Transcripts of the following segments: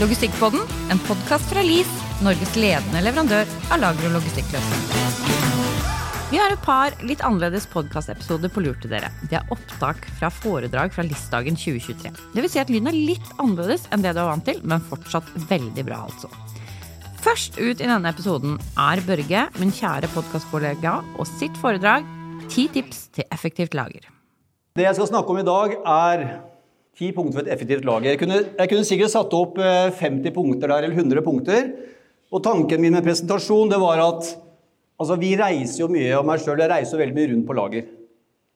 Logistikkpodden, en podkast fra LIS, Norges ledende leverandør av lager- og logistikkløsninger. Vi har et par litt annerledes podkastepisoder på lur til dere. Det er opptak fra foredrag fra LIS-dagen 2023. Det vil si at lyden er litt annerledes enn det du er vant til, men fortsatt veldig bra, altså. Først ut i denne episoden er Børge, min kjære podkastkollega, og sitt foredrag 'Ti tips til effektivt lager'. Det jeg skal snakke om i dag, er ti punkter for et effektivt lager. Jeg kunne, jeg kunne sikkert satt opp 50 punkter der, eller 100 punkter. Og tanken min med presentasjon det var at altså, vi reiser jo mye, av meg sjøl reiser jo veldig mye rundt på lager.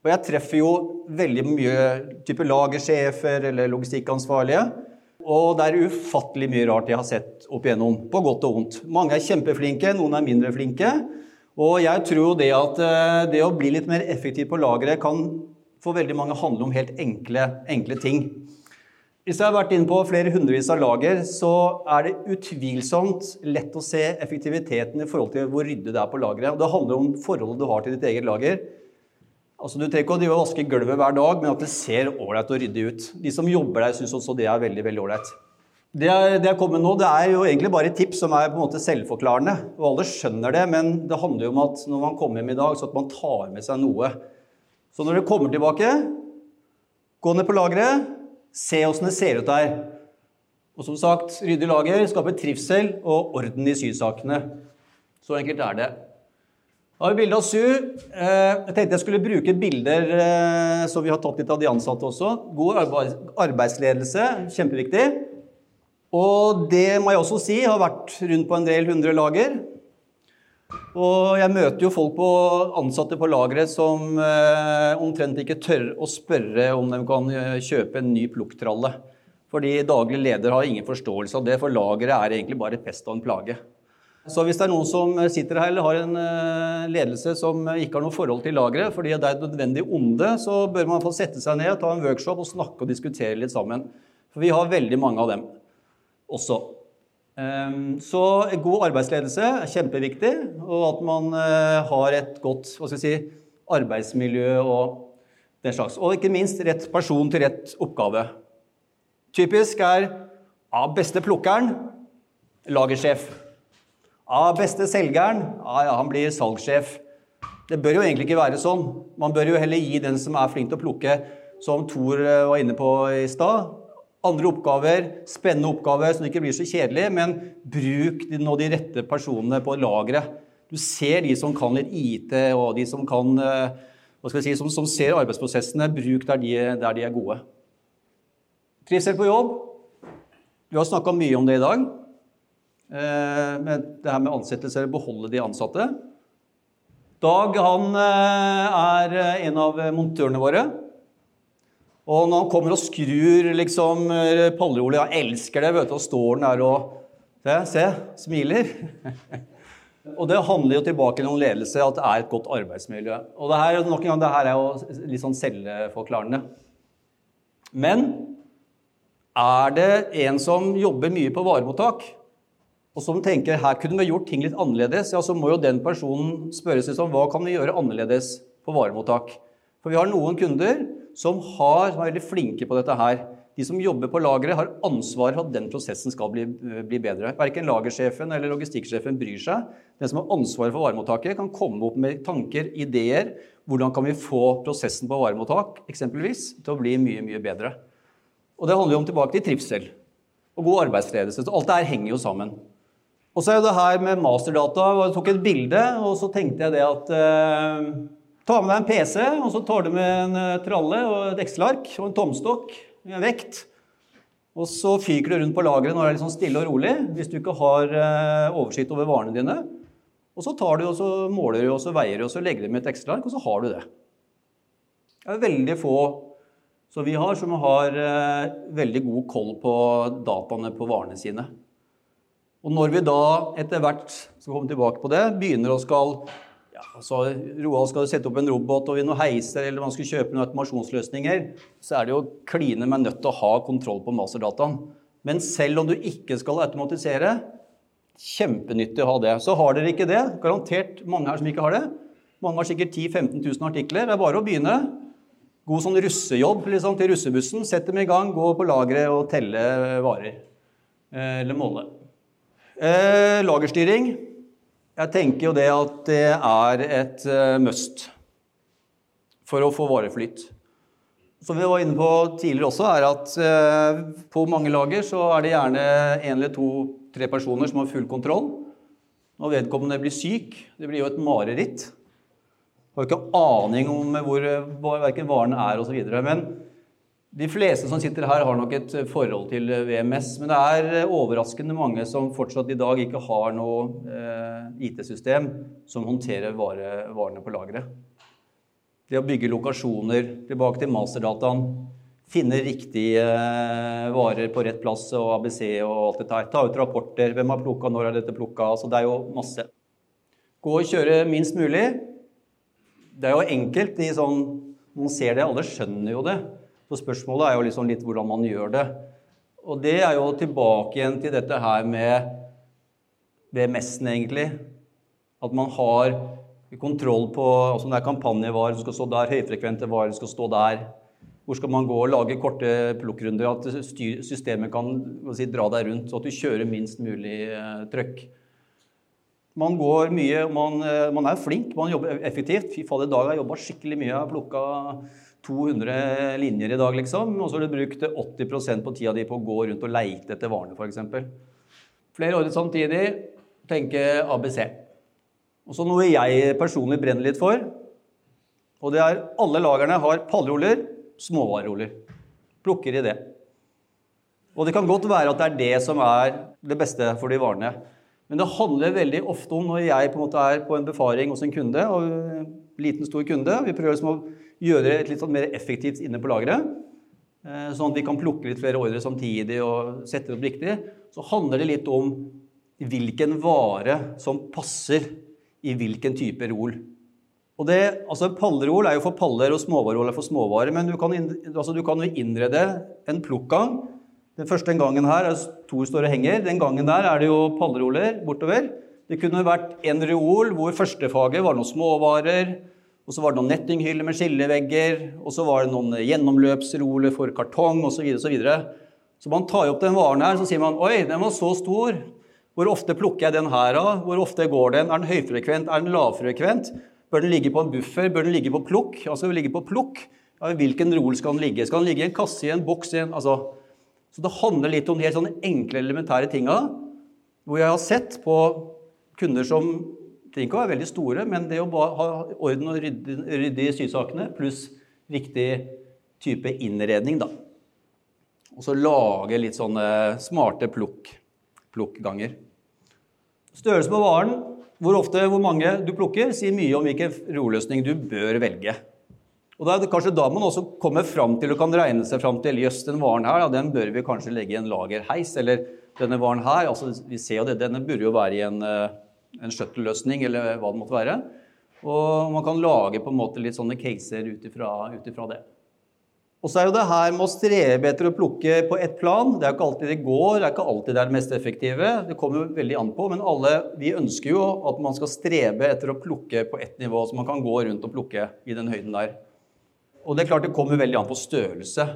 Og jeg treffer jo veldig mye type lagersjefer eller logistikkansvarlige. Og det er ufattelig mye rart jeg har sett opp igjennom, på godt og vondt. Mange er kjempeflinke, noen er mindre flinke. Og jeg tror det at eh, det å bli litt mer effektiv på lageret kan for veldig mange handler om helt enkle, enkle ting. Hvis jeg har vært inne på flere hundrevis av lager, så er det utvilsomt lett å se effektiviteten i forhold til hvor ryddig det er på lageret. Det handler om forholdet du har til ditt eget lager. Altså, Du trenger ikke å vaske gulvet hver dag, men at det ser ålreit og ryddig ut. De som jobber der, syns også det er veldig veldig ålreit. Det, jeg kommer med nå, det er jo egentlig bare et tips som er på en måte selvforklarende. Og alle skjønner det, men det handler jo om at når man kommer hjem i dag, så at man tar med seg noe. Så når dere kommer tilbake, gå ned på lageret, se åssen det ser ut der. Og som sagt, ryddig lager skaper trivsel og orden i sysakene. Så enkelt er det. Da har vi bilde av Su. Eh, jeg tenkte jeg skulle bruke bilder eh, som vi har tatt litt av de ansatte også. God arbeidsledelse, kjempeviktig. Og det må jeg også si, har vært rundt på en del hundre lager. Og jeg møter jo folk på ansatte på lageret som eh, omtrent ikke tør å spørre om de kan eh, kjøpe en ny plukktralle. Fordi daglig leder har ingen forståelse av det, for lageret er egentlig bare pest og en plage. Så hvis det er noen som sitter her eller har en eh, ledelse som ikke har noe forhold til lageret, fordi det er et nødvendig onde, så bør man få sette seg ned, ta en workshop og snakke og diskutere litt sammen. For vi har veldig mange av dem også. Ehm, så god arbeidsledelse er kjempeviktig, og at man eh, har et godt si, arbeidsmiljø og den slags. Og ikke minst rett person til rett oppgave. Typisk er ja, beste plukkeren lagersjef. Ja, beste selgeren ja, ja, han blir salgssjef. Det bør jo egentlig ikke være sånn. Man bør jo heller gi den som er flink til å plukke, som Thor eh, var inne på i stad, andre oppgaver, spennende oppgaver, så det ikke blir så kjedelig, men bruk nå de rette personene på lageret. Du ser de som kan litt IT, og de som kan eh, si, som, som ser arbeidsprosessene. Bruk der de, der de er gode. Trivsel på jobb. Vi har snakka mye om det i dag. Eh, med det her med ansettelser, beholde de ansatte. Dag han eh, er en av montørene våre. Og når han kommer og skrur liksom pallerolje Jeg elsker det, vet du. Og står han der og Se, se smiler. og det handler jo tilbake til noen ledelse, at det er et godt arbeidsmiljø. Og det her, nok en gang, det her er jo litt sånn selvforklarende. Men er det en som jobber mye på varemottak, og som tenker her kunne vi gjort ting litt annerledes, ja, så må jo den personen spørre seg sånn Hva kan vi gjøre annerledes på varemottak? For vi har noen kunder som, har, som er veldig flinke på dette her. De som jobber på lageret, har ansvar for at den prosessen skal bli, bli bedre. Verken lagersjefen eller logistikksjefen bryr seg. Den som har ansvaret for varemottaket, kan komme opp med tanker, ideer. Hvordan kan vi få prosessen på varemottak eksempelvis, til å bli mye mye bedre? Og Det handler jo om tilbake til trivsel og god arbeidsledelse. Så alt det her henger jo sammen. Og så er jo det her med masterdata. Jeg tok et bilde, og så tenkte jeg det at eh, Ta med deg en PC, og så tar du med en eh, tralle og et Excel-ark og en tomstokk med vekt. Og så fyker du rundt på lageret når det er litt sånn stille og rolig, hvis du ikke har eh, oversikt over varene dine. Og så tar du og så måler du og så veier du og så legger du med et Excel-ark, og så har du det. Det er veldig få som vi har, som har eh, veldig god koll på dataene på varene sine. Og når vi da etter hvert skal komme tilbake på det, begynner å skal ja, altså, Roald skal du sette opp en robot og noen heiser eller man skal kjøpe noen automasjonsløsninger, så er det jo kline meg nødt til å ha kontroll på masterdataen. Men selv om du ikke skal automatisere, kjempenyttig å ha det. Så har dere ikke det, garantert mange her som ikke har det. Mange har sikkert 10 000-15 000 artikler. Det er bare å begynne. God sånn russejobb liksom, til russebussen. Sett dem i gang, gå på lageret og telle varer. eh, eller måle. Eh, lagerstyring. Jeg tenker jo det at det er et eh, must for å få vareflyt. Som vi var inne på tidligere også, er at eh, på mange lager så er det gjerne en eller to-tre personer som har full kontroll. Når vedkommende blir syk, det blir jo et mareritt. Har ikke aning om hvor, hvor verken varene er osv. Men de fleste som sitter her, har nok et forhold til VMS. Men det er overraskende mange som fortsatt i dag ikke har noe eh, IT-system som håndterer vare, varene på lageret. Det å bygge lokasjoner, tilbake til masterdataen. Finne riktige eh, varer på rett plass og ABC og alt dette her. Ta ut rapporter. Hvem har plukka, når er dette plukka? Altså, det er jo masse. Gå og kjøre minst mulig. Det er jo enkelt. De sånn, Man ser det, alle skjønner jo det. Så spørsmålet er jo liksom litt hvordan man gjør det. Og det er jo tilbake igjen til dette her med BMS-en, egentlig. At man har kontroll på altså det er kampanjevarer som skal stå der, høyfrekvente varer som skal stå der. Hvor skal man gå og lage korte plukkrunder, at systemet kan si, dra deg rundt, så at du kjører minst mulig eh, trøkk. Man går mye, man, eh, man, er flink, man jobber effektivt. Fy fader, i dag har jeg jobba skikkelig mye. Jeg har plukka 200 linjer i dag, liksom. Og så har du brukt 80% på tida di på å gå rundt og leite etter varene, f.eks. Flere år samtidig. Tenke ABC. Og så noe jeg personlig brenner litt for, og det er alle lagerne har pallroller, småvareroller. Plukker i det. Og det kan godt være at det er det som er det beste for de varene. Men det handler veldig ofte om når jeg på en måte er på en befaring hos en kunde, og liten, stor kunde, vi prøver liksom å gjøre det litt sånn mer effektivt inne på lageret, eh, sånn at vi kan plukke litt flere ordre samtidig og sette det opp riktig, så handler det litt om hvilken vare som passer i hvilken type rol. Og det, altså Pallerol er jo for paller, og småvarerol er for småvarer. Men du kan, altså jo innrede en plukkgang. Den første gangen her er to store henger. Den gangen der er det jo palleroler bortover. Det kunne vært en reol hvor førstefaget var noen småvarer. Og så var det noen nettinghyller med skillevegger. Og så var det noen gjennomløpsroler for kartong osv. Så, videre, og så, så man tar opp den varen her, så sier man oi, den var så stor. Hvor ofte plukker jeg den her av? Hvor ofte går den? Er den høyfrekvent? Er den lavfrekvent? Bør den ligge på en buffer? Bør den ligge på plukk? Altså ligge på plukk? Ja, hvilken rol skal den ligge? Skal den ligge i en kasse, i en boks? i en, altså. Så det handler litt om helt sånne enkle, elementære tinga. Hvor jeg har sett på kunder som trenger ikke å være veldig store, men det å ha orden og rydde i sysakene pluss riktig type innredning, da. Og så lage litt sånne smarte plukk, plukkganger. Størrelse på varen, hvor ofte, hvor mange du plukker, sier mye om hvilken roløsning du bør velge. Og Det er kanskje da man også kommer fram til og kan regne seg fram til jøss, den varen her, ja, den bør vi kanskje legge i en lagerheis. Eller denne varen her, altså vi ser jo det, denne burde jo være i en, eh, en shuttle-løsning, eller hva det måtte være. Og man kan lage på en måte litt sånne caser ut ifra det. Og så er jo det her med å strebe etter å plukke på ett plan. Det er jo ikke alltid det går, det er ikke alltid det er det mest effektive. Det kommer jo veldig an på, men alle vi ønsker jo at man skal strebe etter å plukke på ett nivå, så man kan gå rundt og plukke i den høyden der. Og det er klart det kommer veldig an på størrelse.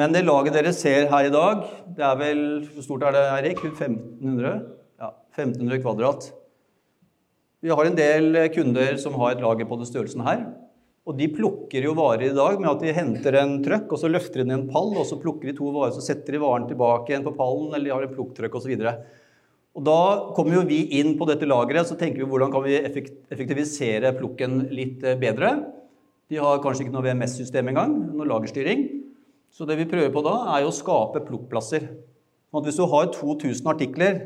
Men det laget dere ser her i dag, det er vel Hvor stort er det, Eirik? 1500? Ja, 1500 kvadrat. Vi har en del kunder som har et lager på den størrelsen her. Og de plukker jo varer i dag med at de henter en trøkk, og så løfter de en pall, og så plukker de to varer, så setter de varen tilbake igjen på pallen, eller de har en plukktrøkk osv. Og da kommer jo vi inn på dette lageret, så tenker vi hvordan kan vi effektivisere plukken litt eh, bedre. De har kanskje ikke noe VMS-system engang, noe lagerstyring. Så det vi prøver på da, er jo å skape plukkplasser. Sånn at hvis du har 2000 artikler,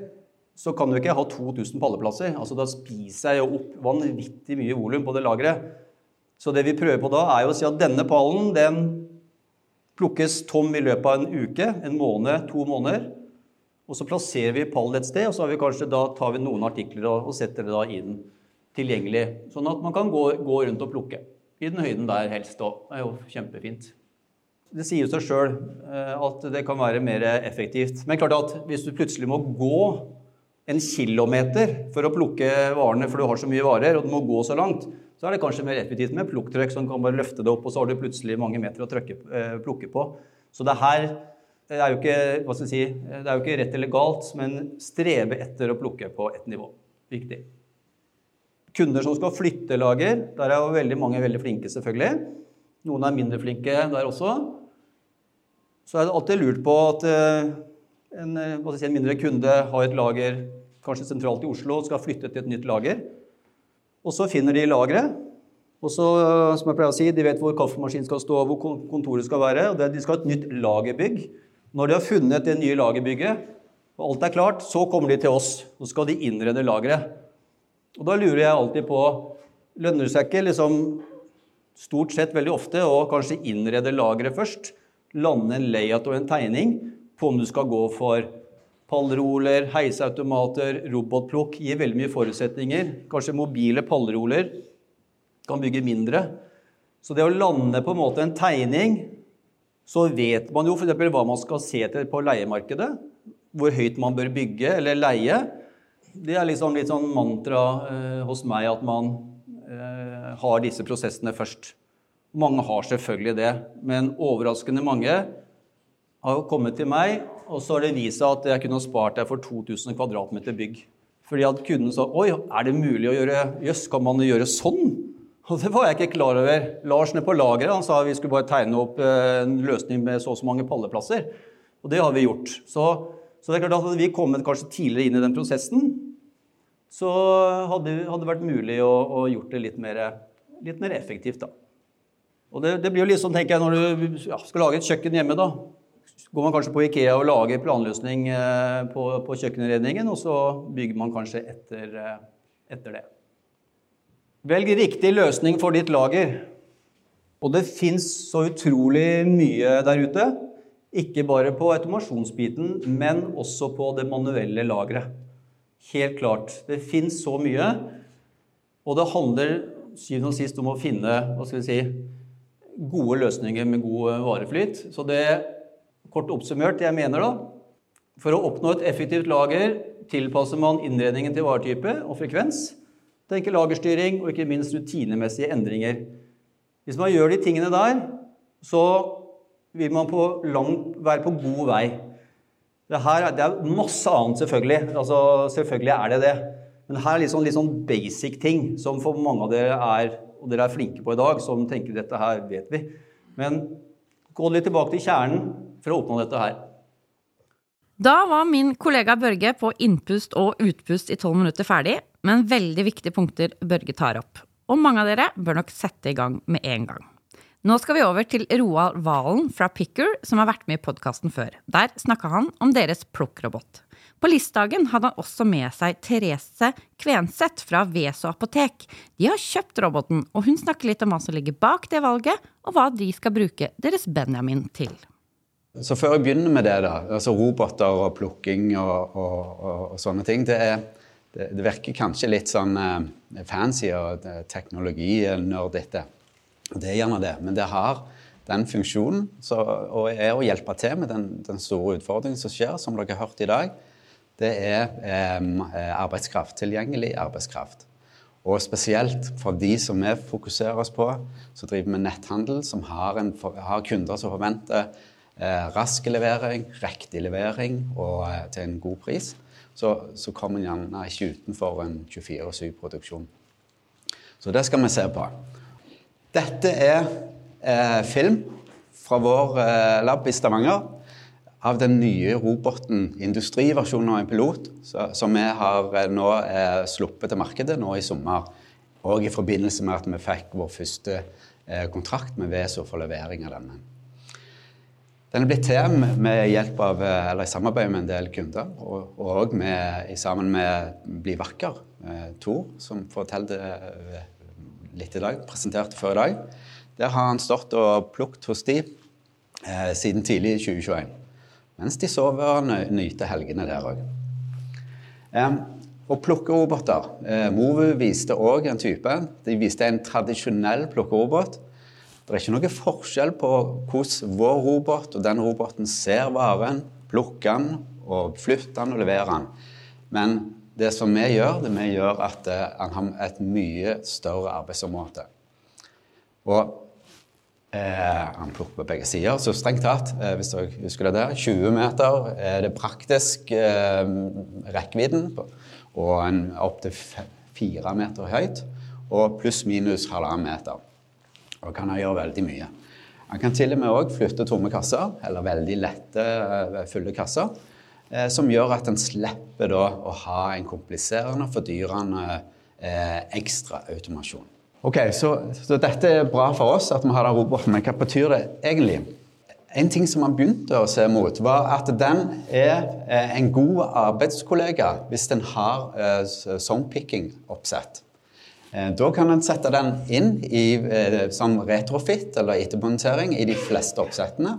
så kan du ikke ha 2000 palleplasser. Altså Da spiser jeg jo opp vanvittig mye volum på det lageret. Så det vi prøver på da, er jo å si at denne pallen den plukkes tom i løpet av en uke, en måned, to måneder. Og så plasserer vi pallen et sted, og så vi kanskje, da tar vi noen artikler og, og setter det da inn tilgjengelig. Sånn at man kan gå, gå rundt og plukke. I den høyden der helst òg. Det er jo kjempefint. Det sier seg sjøl eh, at det kan være mer effektivt. Men klart at hvis du plutselig må gå en kilometer for å plukke varene, for du har så mye varer, og du må gå så langt, så er det kanskje mer effektivt med plukktrykk som kan bare løfte det opp, og så har du plutselig mange meter å trykke, eh, plukke på. Så det er her er jo ikke, si, det er jo ikke rett eller galt, men strebe etter å plukke på ett nivå. Viktig. Kunder som skal flytte lager, der er jo veldig mange veldig flinke, selvfølgelig. Noen er mindre flinke der også. Så er det alltid lurt på at eh, en, eh, si, en mindre kunde har et lager kanskje sentralt i Oslo og skal flytte til et nytt lager. Og så finner de lageret. Og så, som jeg pleier å si, De vet hvor kaffemaskinen skal stå, hvor kontoret skal være. og De skal ha et nytt lagerbygg. Når de har funnet det nye lagerbygget, og alt er klart, så kommer de til oss. Så skal de innrede lageret. Og da lurer jeg alltid på Lønner det seg ikke liksom, stort sett veldig ofte å kanskje innrede lageret først? Lande en layout og en tegning på om du skal gå for pallroller, heiseautomater, robotplukk. Gir veldig mye forutsetninger. Kanskje mobile pallroller kan bygge mindre. Så det å lande på en måte en tegning så vet man jo f.eks. hva man skal se til på leiemarkedet. Hvor høyt man bør bygge eller leie. Det er liksom litt sånn mantra eh, hos meg at man eh, har disse prosessene først. Mange har selvfølgelig det, men overraskende mange har kommet til meg, og så har det vist seg at jeg kunne spart deg for 2000 kvm bygg. Fordi at kunden sa oi, er det mulig å gjøre Jøss, kan man gjøre sånn? Og det var jeg ikke klar over. Lars nede på lageret han sa vi skulle bare tegne opp eh, en løsning med så og så mange palleplasser. Og det har vi gjort. Så, så det er klart at hadde vi kommet kanskje tidligere inn i den prosessen, så hadde det vært mulig å, å gjort det litt mer, litt mer effektivt. da. Og det, det, blir jo litt sånn, tenker jeg, når du ja, skal lage et kjøkken hjemme, da. Går man kanskje på Ikea og lager planløsning eh, på, på kjøkkenredningen, og så bygger man kanskje etter, eh, etter det. Velg riktig løsning for ditt lager. Og det fins så utrolig mye der ute. Ikke bare på automasjonsbiten, men også på det manuelle lageret. Helt klart. Det fins så mye. Og det handler syvende og sist om å finne hva skal vi si, gode løsninger med god vareflyt. Så det, kort oppsummert, jeg mener da For å oppnå et effektivt lager tilpasser man innredningen til varetype og frekvens. tenker lagerstyring og ikke minst rutinemessige endringer. Hvis man gjør de tingene der, så vil man på langt, være på god vei. Det, her, det er masse annet, selvfølgelig. Altså, selvfølgelig er det det. Men her er litt sånn, litt sånn basic ting som for mange av dere er og dere er flinke på i dag, som tenker dette her vet vi. Men gå litt tilbake til kjernen for å oppnå dette her. Da var min kollega Børge på innpust og utpust i tolv minutter ferdig, men veldig viktige punkter Børge tar opp. Og mange av dere bør nok sette i gang med en gang. Nå skal vi over til Roald Valen fra Picker, som har vært med i podkasten før. Der snakka han om deres plukkrobot. På listdagen hadde han også med seg Therese Kvenseth fra Veso apotek. De har kjøpt roboten, og hun snakker litt om hva som ligger bak det valget, og hva de skal bruke deres Benjamin til. Så før jeg begynner med det, da, altså roboter og plukking og, og, og, og sånne ting det er det, virker kanskje litt sånn eh, fancy og eh, teknologinerdete. Det er gjerne det, men det har den funksjonen så, og er å hjelpe til med den, den, store utfordringen som skjer, som dere har hørt i dag. Det er eh, arbeidskraft. Tilgjengelig arbeidskraft. Og spesielt for de som vi fokuserer oss på, som driver med netthandel, som har, en, har kunder som forventer eh, rask levering, riktig levering og eh, til en god pris så, så kommer en gjerne ikke utenfor en 24-7-produksjon. Så det skal vi se på. Dette er eh, film fra vår eh, lab i Stavanger av den nye roboten, industriversjonen av en pilot, så, som vi har eh, nå eh, sluppet til markedet nå i sommer. Og i forbindelse med at vi fikk vår første eh, kontrakt med Veso for levering av denne. Den er blitt til med hjelp av, eller i samarbeid med en del kunder, og, òg sammen med Bli vakker, eh, Tor, som fortalte eh, litt i dag, presenterte før i dag. Der har han stått og plukket hos de eh, siden tidlig i 2021. Mens de sover og nyter helgene der òg. Eh, og plukkeroboter. Eh, Movu viste òg en type. De viste en tradisjonell plukkerobot det er ikke noe forskjell på hvordan vår robot og den roboten ser varen, plukker den og flytter den og leverer den. Men det som vi gjør, det vi gjør at han eh, har et mye større arbeidsområde. Og Eh, han plukker på begge sider, så strengt tatt, eh, hvis dere husker det der, 20 meter er det praktisk eh, rekkevidden, og en opptil fire meter høyt, og pluss-minus halvannen meter. Og kan han gjøre veldig mye. Han kan til og med òg flytte tomme kasser, eller veldig lette, eh, fulle kasser, eh, som gjør at en slipper da å ha en kompliserende, fordyrende eh, ekstra automasjon. Ok, så, så, dette er bra for oss, at vi har den roboten, men hva betyr det egentlig? En ting som man begynte å se mot, var at den er eh, en god arbeidskollega hvis den har eh, songpicking-oppsett. Eh, da kan en sette den inn i eh, sånn retrofit eller ettermontering i de fleste oppsettene.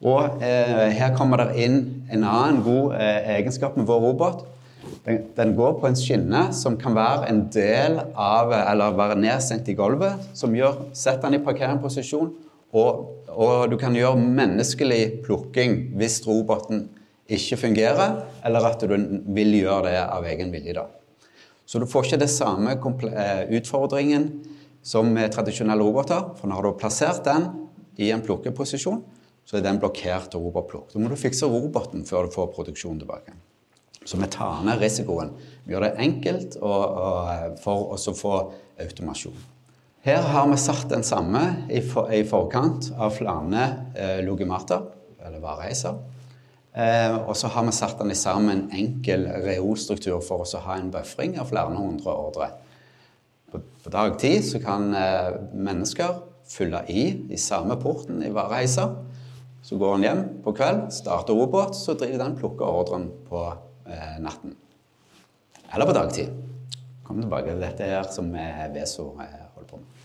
Og eh, her kommer det inn en annen god eh, egenskap med vår robot. Den, den, går på en skinne som kan være en del av, eller være nedsenkt i gulvet, som gjør Sett den i parkeringsposisjon, og, og du kan gjøre menneskelig plukking hvis roboten ikke fungerer, eller at du vil gjøre det av egen vilje. da. Så du får ikke det samme eh, utfordringen som med tradisjonelle roboter. For nå har du plassert den i en plukkeposisjon, så er den blokkert til robotplukk. Da må du fikse roboten før du får produksjon tilbake. Så vi tar ned risikoen. Vi gjør det enkelt og, og, for å få automasjon. Her har vi satt den samme i, for, i forkant av flere eh, logimater, eller vareheiser. Eh, og så har vi satt den sammen en enkel reolstruktur for å ha en bøfring av flere hundre ordre. På, på dagtid så kan eh, mennesker fylle i i samme porten i vareheiser. Så går han hjem på kveld, starter robot, så driver den plukker ordren på eh, natten. Eller på dagtid. Kom tilbake til dette her som Veso eh, holder på med.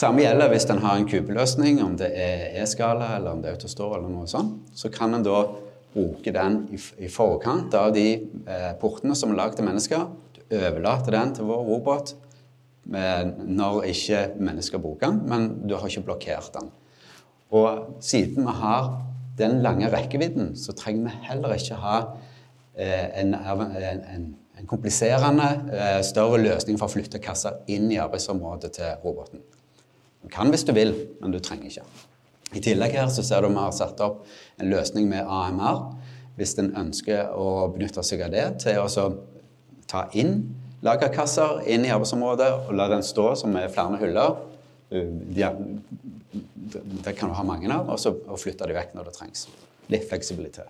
Samme gjelder hvis en har en kubeløsning, om det er e-skala eller om det er autostore eller noe sånt. Så kan en da bruke den i, forkant av de eh, portene som er lagd til mennesker. Du overlater den til vår robot når ikke mennesker bruker den, men du har ikke blokkert den. Og siden vi har den lange rekkevidden, så trenger vi heller ikke ha en, en, en, en kompliserende, eh, større løsning for å flytte kassa inn i arbeidsområdet til roboten. Du kan hvis du vil, men du trenger ikke. I tillegg her så ser du vi har satt opp en løsning med AMR. Hvis en ønsker å benytte seg av det til å ta inn lagerkasser inn i arbeidsområdet og la den stå som er flere hyller. Det kan du ha mange av, og så flytte de vekk når det trengs. Litt fleksibilitet.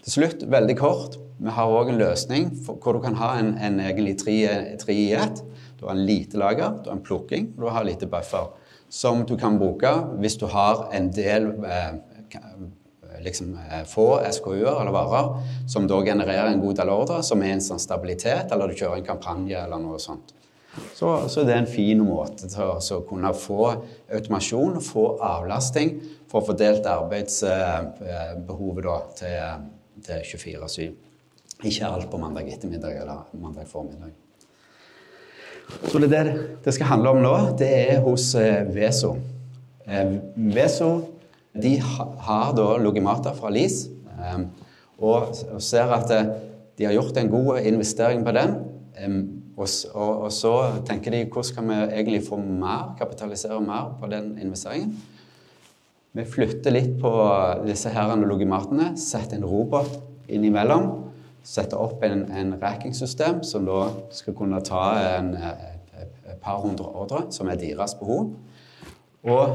Til slutt, veldig kort, vi har òg en løsning hvor du kan ha en, en egentlig tre, i ett. Du har en lite lager, du har en plukking, og du har lite buffer. Som du kan bruke hvis du har en del eh, liksom, eh, få SKU-er eller varer som da genererer en god del ordre, som er en sånn stabilitet, eller du kjører en kampanje eller noe sånt. Så, så det er en fin måte til å kunne få automasjon få avlasting for å få delt arbeidsbehovet da, til til 24-7. Ikke alt på mandag ettermiddag eller mandag formiddag. Så det det det skal handle om nå. Det er hos eh, Veso. Eh, Veso de har da Logimata fra LIS eh, og ser at de har gjort en god investering på den. Og, og, og så tenker de hvordan kan vi egentlig få mer, kapitalisere mer på den investeringen. Vi flytter litt på disse her analogimatene, setter en robot innimellom. Setter opp en, en racking-system som da skal kunne ta en, et par hundre ordre, som er deres behov. Og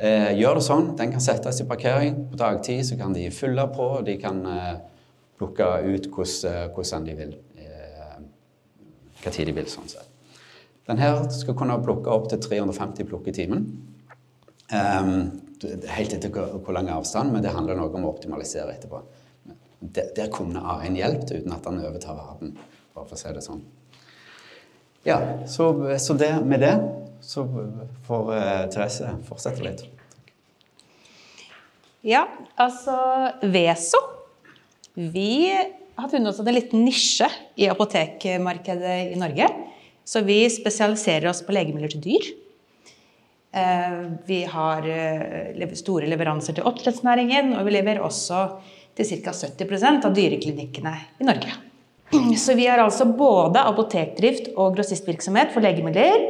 eh, gjør det sånn. Den kan settes i parkering. På dagtid så kan de fylle på, og de kan eh, plukke ut hvordan, hvordan de vil. Hva tid de vil, sånn sett. Den her skal kunne plukke opp til 350 plukk i timen. Um, helt etter hvor lang avstand, men det handler noe om å optimalisere etterpå. Der, kunne A1 hjulpet uten at han overtar verden, bare for å si det sånn. Ja, så, så det, med det så får uh, Therese fortsette litt. Ja, altså Veso Vi har funnet oss en liten nisje i apotekmarkedet i Norge. Så vi spesialiserer oss på legemidler til dyr. Eh, vi har eh, store leveranser til oppdrettsnæringen, og vi leverer også til ca. 70% av dyreklinikkene i Norge. Så vi har altså både apotekdrift og grossistvirksomhet for legemidler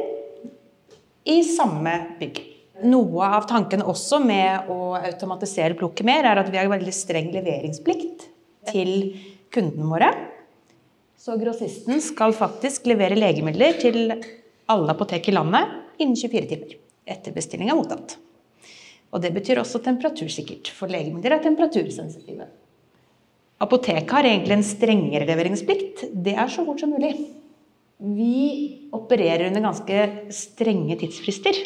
i samme bygg. Noe av tanken også med å automatisere plukket mer, er at vi har veldig streng leveringsplikt til kundene våre. Så grossisten skal faktisk levere legemidler til alle apotek i landet innen 24 timer etter bestilling er mottatt. Og det betyr også temperatursikkert, for legemidler er temperatursensitive. Apoteket har egentlig en strengere leveringsplikt. Det er så fort som mulig. Vi opererer under ganske strenge tidsfrister.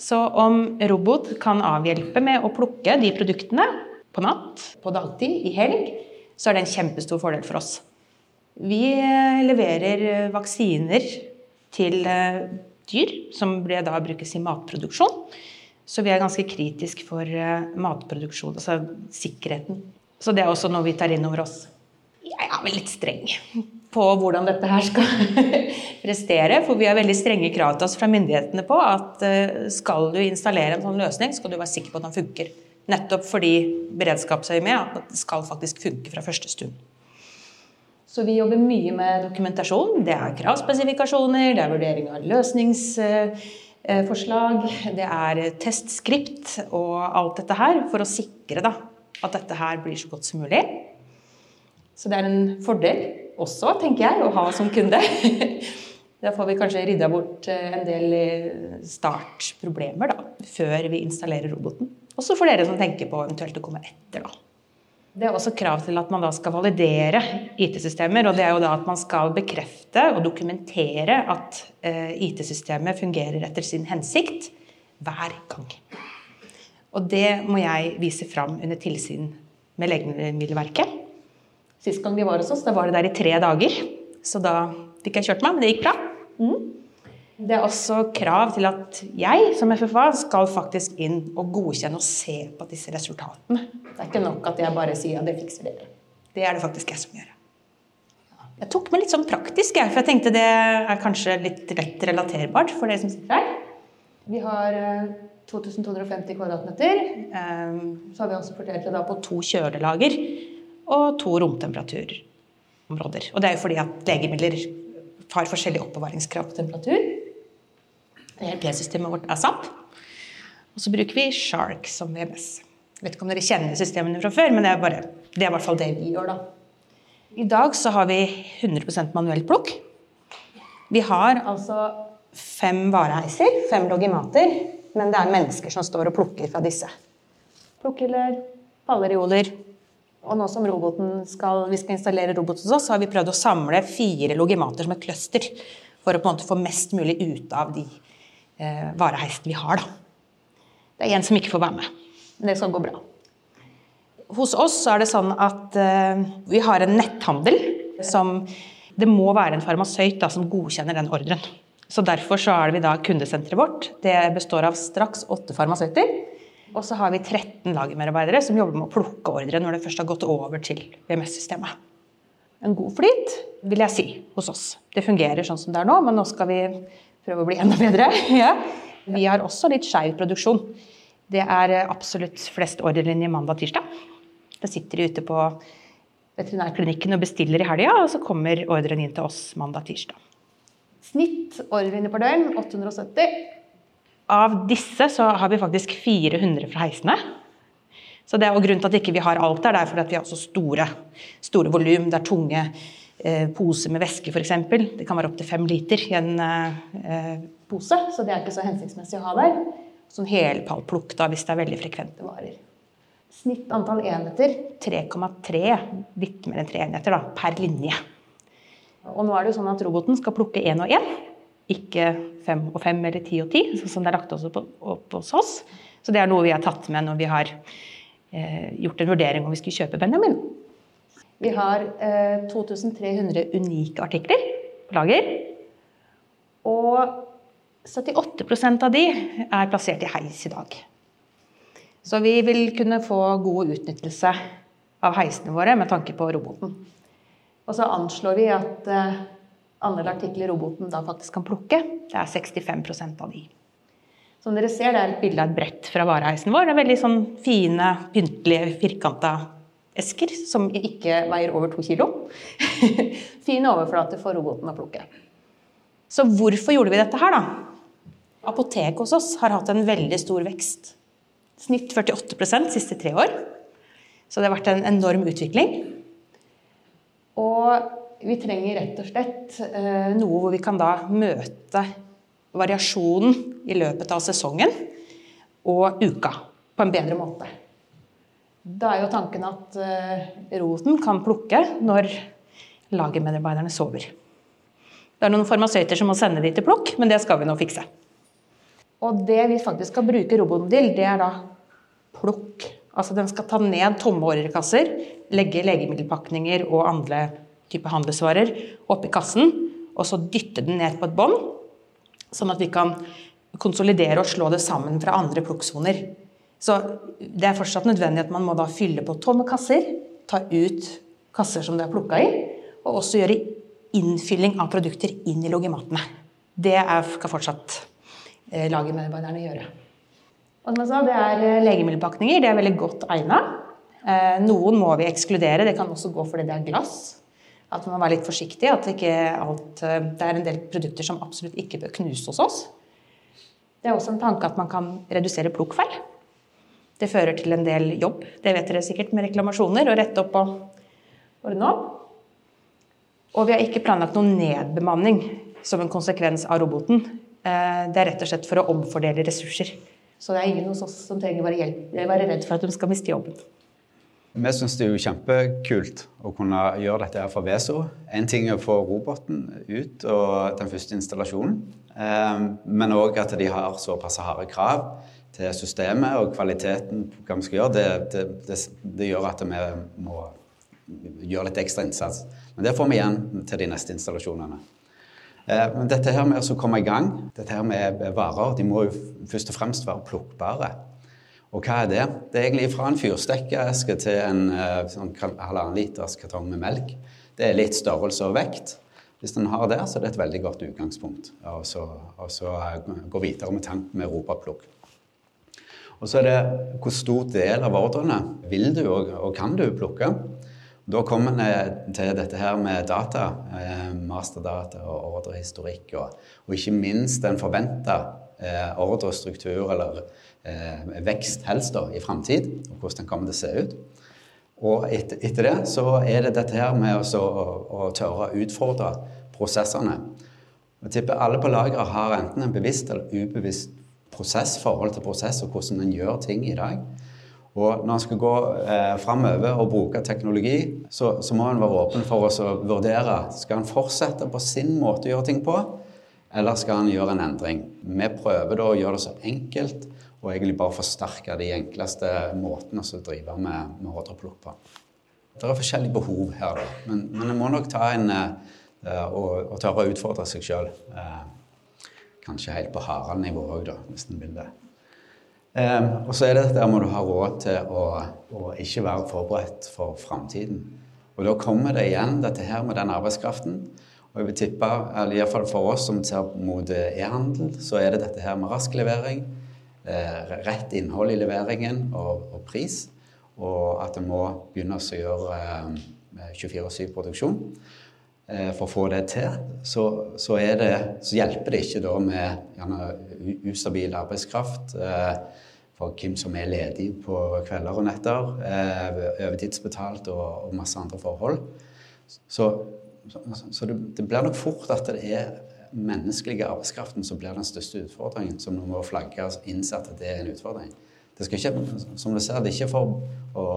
Så om robot kan avhjelpe med å plukke de produktene på natt, på dagtid, i helg, så er det en kjempestor fordel for oss. Vi eh, leverer vaksiner til eh, dyr, som da brukes i matproduksjon. Så vi er ganske kritisk for eh, matproduksjon, altså sikkerheten. Så det er også noe vi tar inn over oss. Jeg er vel litt streng på hvordan dette her skal prestere. For vi har veldig strenge krav til oss fra myndighetene på at skal du installere en sånn løsning, skal du være sikker på at den funker. Nettopp fordi beredskapsøyemed det skal faktisk funke fra første stund. Så vi jobber mye med dokumentasjon. Det er kravspesifikasjoner, det er vurdering av løsningsforslag, det er testskript og alt dette her for å sikre da, at dette her blir så godt som mulig. Så det er en fordel også, tenker jeg, å ha som kunde. Da får vi kanskje rydda bort en del startproblemer da, før vi installerer roboten. Også for dere som tenker på eventuelt å komme etter. da. Det er også krav til at man da skal validere IT-systemer. og Det er jo da at man skal bekrefte og dokumentere at eh, IT-systemet fungerer etter sin hensikt hver gang. Og det må jeg vise fram under tilsyn med Legemiddelverket. Sist gang de var hos oss, da var det der i tre dager. Så da fikk jeg kjørt meg, men det gikk bra. Mm. Det er også krav til at jeg som FFA skal faktisk inn og godkjenne og se på disse resultatene. Det er ikke nok at jeg bare sier at det fikser dere. Det er det faktisk jeg som gjør. Jeg tok med litt sånn praktisk, jeg, for jeg tenkte det er kanskje litt lett relaterbart for dere som sitter her. Vi har 2250 eh, kvadratmeter. Eh, så har vi også fordelt det på to kjølelager og to romtemperaturområder. Og det er jo fordi at legemidler har forskjellig oppbevaringskrav på temperatur. ERP-systemet vårt er SAP. Og så bruker vi Shark som VMS. Jeg vet ikke om dere kjenner systemene fra før, men det er, bare, det er i hvert fall det vi gjør, da. I dag så har vi 100% manuelt plukk. Vi har altså fem vareheiser, fem logimater, men det er mennesker som står og plukker fra disse. Plukkhyller, pallerioler. Og nå som skal, vi skal installere robot hos oss, så har vi prøvd å samle fire logimater som et cluster. For å på en måte få mest mulig ut av de eh, vareheisen vi har. Da. Det er en som ikke får være med. Men det skal gå bra. Hos oss er det sånn at eh, vi har en netthandel som Det må være en farmasøyt da, som godkjenner den ordren. Så Derfor så er vi da kundesenteret vårt. Det består av straks åtte farmasøyter. Og så har vi 13 lagermedarbeidere som jobber med å plukke ordre når det først har gått over til VMS-systemet. En god flyt, vil jeg si, hos oss. Det fungerer sånn som det er nå, men nå skal vi prøve å bli enda bedre. Ja. Vi har også litt skeiv produksjon. Det er absolutt flest ordrelinjer mandag-tirsdag. Da sitter de ute på veterinærklinikken og bestiller i helga, og så kommer ordren inn til oss mandag-tirsdag. Snitt ordrelinje per døgn 870. Av disse så har vi faktisk 400 fra heisene. Så det er jo Grunnen til at ikke vi ikke har alt der, det er fordi vi har så store, store volum. Det er tunge Eh, pose med væske f.eks. Det kan være opptil fem liter i en eh, pose, så det er ikke så hensiktsmessig å ha der. Sånn helpallplukk da, hvis det er veldig frekvente varer. Snitt antall enheter 3,3, litt mer enn tre enheter da, per linje. Og nå er det jo sånn at roboten skal plukke én og én, ikke fem og fem eller ti og ti, sånn som det er lagt opp hos oss. Så det er noe vi har tatt med når vi har eh, gjort en vurdering om vi skulle kjøpe Benjamin. Vi har eh, 2300 unike artikler på lager. Og 78% av de er plassert i heis i dag. Så vi vil kunne få god utnyttelse av heisene våre med tanke på roboten. Og så anslår vi at eh, andel artikler roboten da faktisk kan plukke, det er 65% av de. Som dere ser, det er et bilde av et brett fra vareheisen vår. Det er veldig sånn fine, pyntelige, firkanta esker som ikke veier over to kilo. fin overflate for roboten å plukke. Så hvorfor gjorde vi dette her, da? Apotek hos oss har hatt en veldig stor vekst. Snitt 48 de siste tre år. Så det har vært en enorm utvikling. Og vi trenger rett og slett eh, noe hvor vi kan da møte variasjonen i løpet av sesongen og uka på en bedre måte. Da er jo tanken at eh, roten kan plukke når lagermedarbeiderne sover. Det er noen farmasøyter som må sende de til plukk, men det skal vi nå fikse. Og det vi faktisk skal bruke roboten til, det er da plukk. Altså den skal ta ned tomme ordrekasser, legge legemiddelpakninger og andre typer handelsvarer oppi kassen, og så dytte den ned på et bånd, sånn at vi kan konsolidere og slå det sammen fra andre plukksoner. Så det er fortsatt nødvendig at man må da fylle på tomme kasser, ta ut kasser som det er plukka i, og også gjøre innfylling av produkter inn i logimatene. Det skal fortsatt eh, lagermedarbeiderne gjøre. Sa, det er eh, legemiddelpakninger. Det er veldig godt egna. Eh, noen må vi ekskludere. Det kan også gå fordi det er glass. At man må være litt forsiktig. At ikke alt, det er en del produkter som absolutt ikke bør knuse hos oss. Det er også en tanke at man kan redusere plukkfeil. Det fører til en del jobb, det vet dere sikkert, med reklamasjoner, og rette opp og ordne opp. Og vi har ikke planlagt noen nedbemanning som en konsekvens av roboten. Eh, det er rett og slett for å omfordele ressurser. Så det er ingen hos oss som trenger å være, hjelp, være redd for at de skal miste jobben. Vi syns det er jo kjempekult å kunne gjøre dette her for Veso. En ting er å få roboten ut og den første installasjonen, eh, men òg at de har såpass harde krav til systemet og kvaliteten på hva vi skal gjøre. Det, det, det, det gjør at vi må gjøre litt ekstra innsats. Men det får vi igjen til de neste installasjonene. Eh, men dette her med å komme i gang, dette her med varer, de må jo først og fremst være plukkbare. Og hva er det? Det er egentlig fra en fyrstekkeeske til en eh, sånn halvannen liters kartong med melk. Det er litt størrelse og vekt. Hvis den har det, så er det et veldig godt utgangspunkt. Og så, og så eh, gå videre med tanken med europaplukk. Og så er det hvor stor del av ordrene vil du og, og kan du plukke. Da kommer vi til dette her med data, eh, masterdata og ordrehistorikk, og, og ikke minst den forventa eh, ordrestruktur, eller eh, vekst helst, da, i framtid, og hvordan den kommer til å se ut. Og etter, etter det så er det dette her med å, å tørre å utfordre prosessene. Jeg tipper alle på lageret har enten en bevisst eller ubevisst prosessforhold til prosess og hvordan en gjør ting i dag. Og når en skal gå eh, framover og bruke teknologi, så, så må en være åpen for å vurdere skal en fortsette på sin måte å gjøre ting på, eller skal en gjøre en endring. Vi prøver da å gjøre det så enkelt og egentlig bare forsterke de enkleste måtene å drive med, med ordreplukk på. Det er forskjellige behov her, da. Men, men en må nok ta en eh, og, og tørre å utfordre seg sjøl. Eh, kanskje helt på Harald-nivå òg, da, hvis en vil det. Um, og så er det der må du ha råd til å, å ikke være forberedt for framtiden. Og da kommer det igjen, dette her med den arbeidskraften. Og jeg vil tippe, eller iallfall for oss som ser mot e-handel, så er det dette her med rask levering, eh, rett innhold i leveringen og, og, pris. Og at en må begynne å gjøre eh, 24-7-produksjon. Eh, for å få det til, så, så, det, så hjelper det ikke da med gjerne ustabil arbeidskraft. Eh, for hvem som er ledig på kvelder og netter, eh, overtidsbetalt og, og masse andre forhold. Så, så, det, det, blir nok fort at det er menneskelige arbeidskraften som blir den største utfordringen, som nå må flagges innse at det er en utfordring. Det skal ikke, som du ser, det er ikke for å,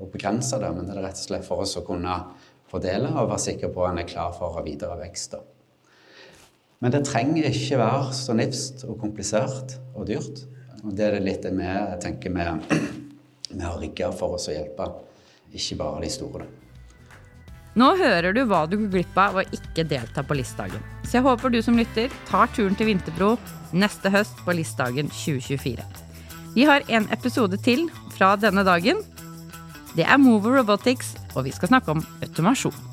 å begrense det, men det er rett og slett for oss å kunne fordele og være sikker på at en er klar for videre vekst. Men det trenger ikke være så nifst og komplisert og dyrt. Og det er det litt med, vi tenker vi, vi har rigga for oss å hjelpe, ikke bare de store. Nå hører du hva du går glipp av å ikke delta på Listdagen. Så jeg håper du som lytter tar turen til Vinterbro neste høst på Listdagen 2024. Vi har en episode til fra denne dagen. Det er Mover Robotics, og vi skal snakke om automasjon.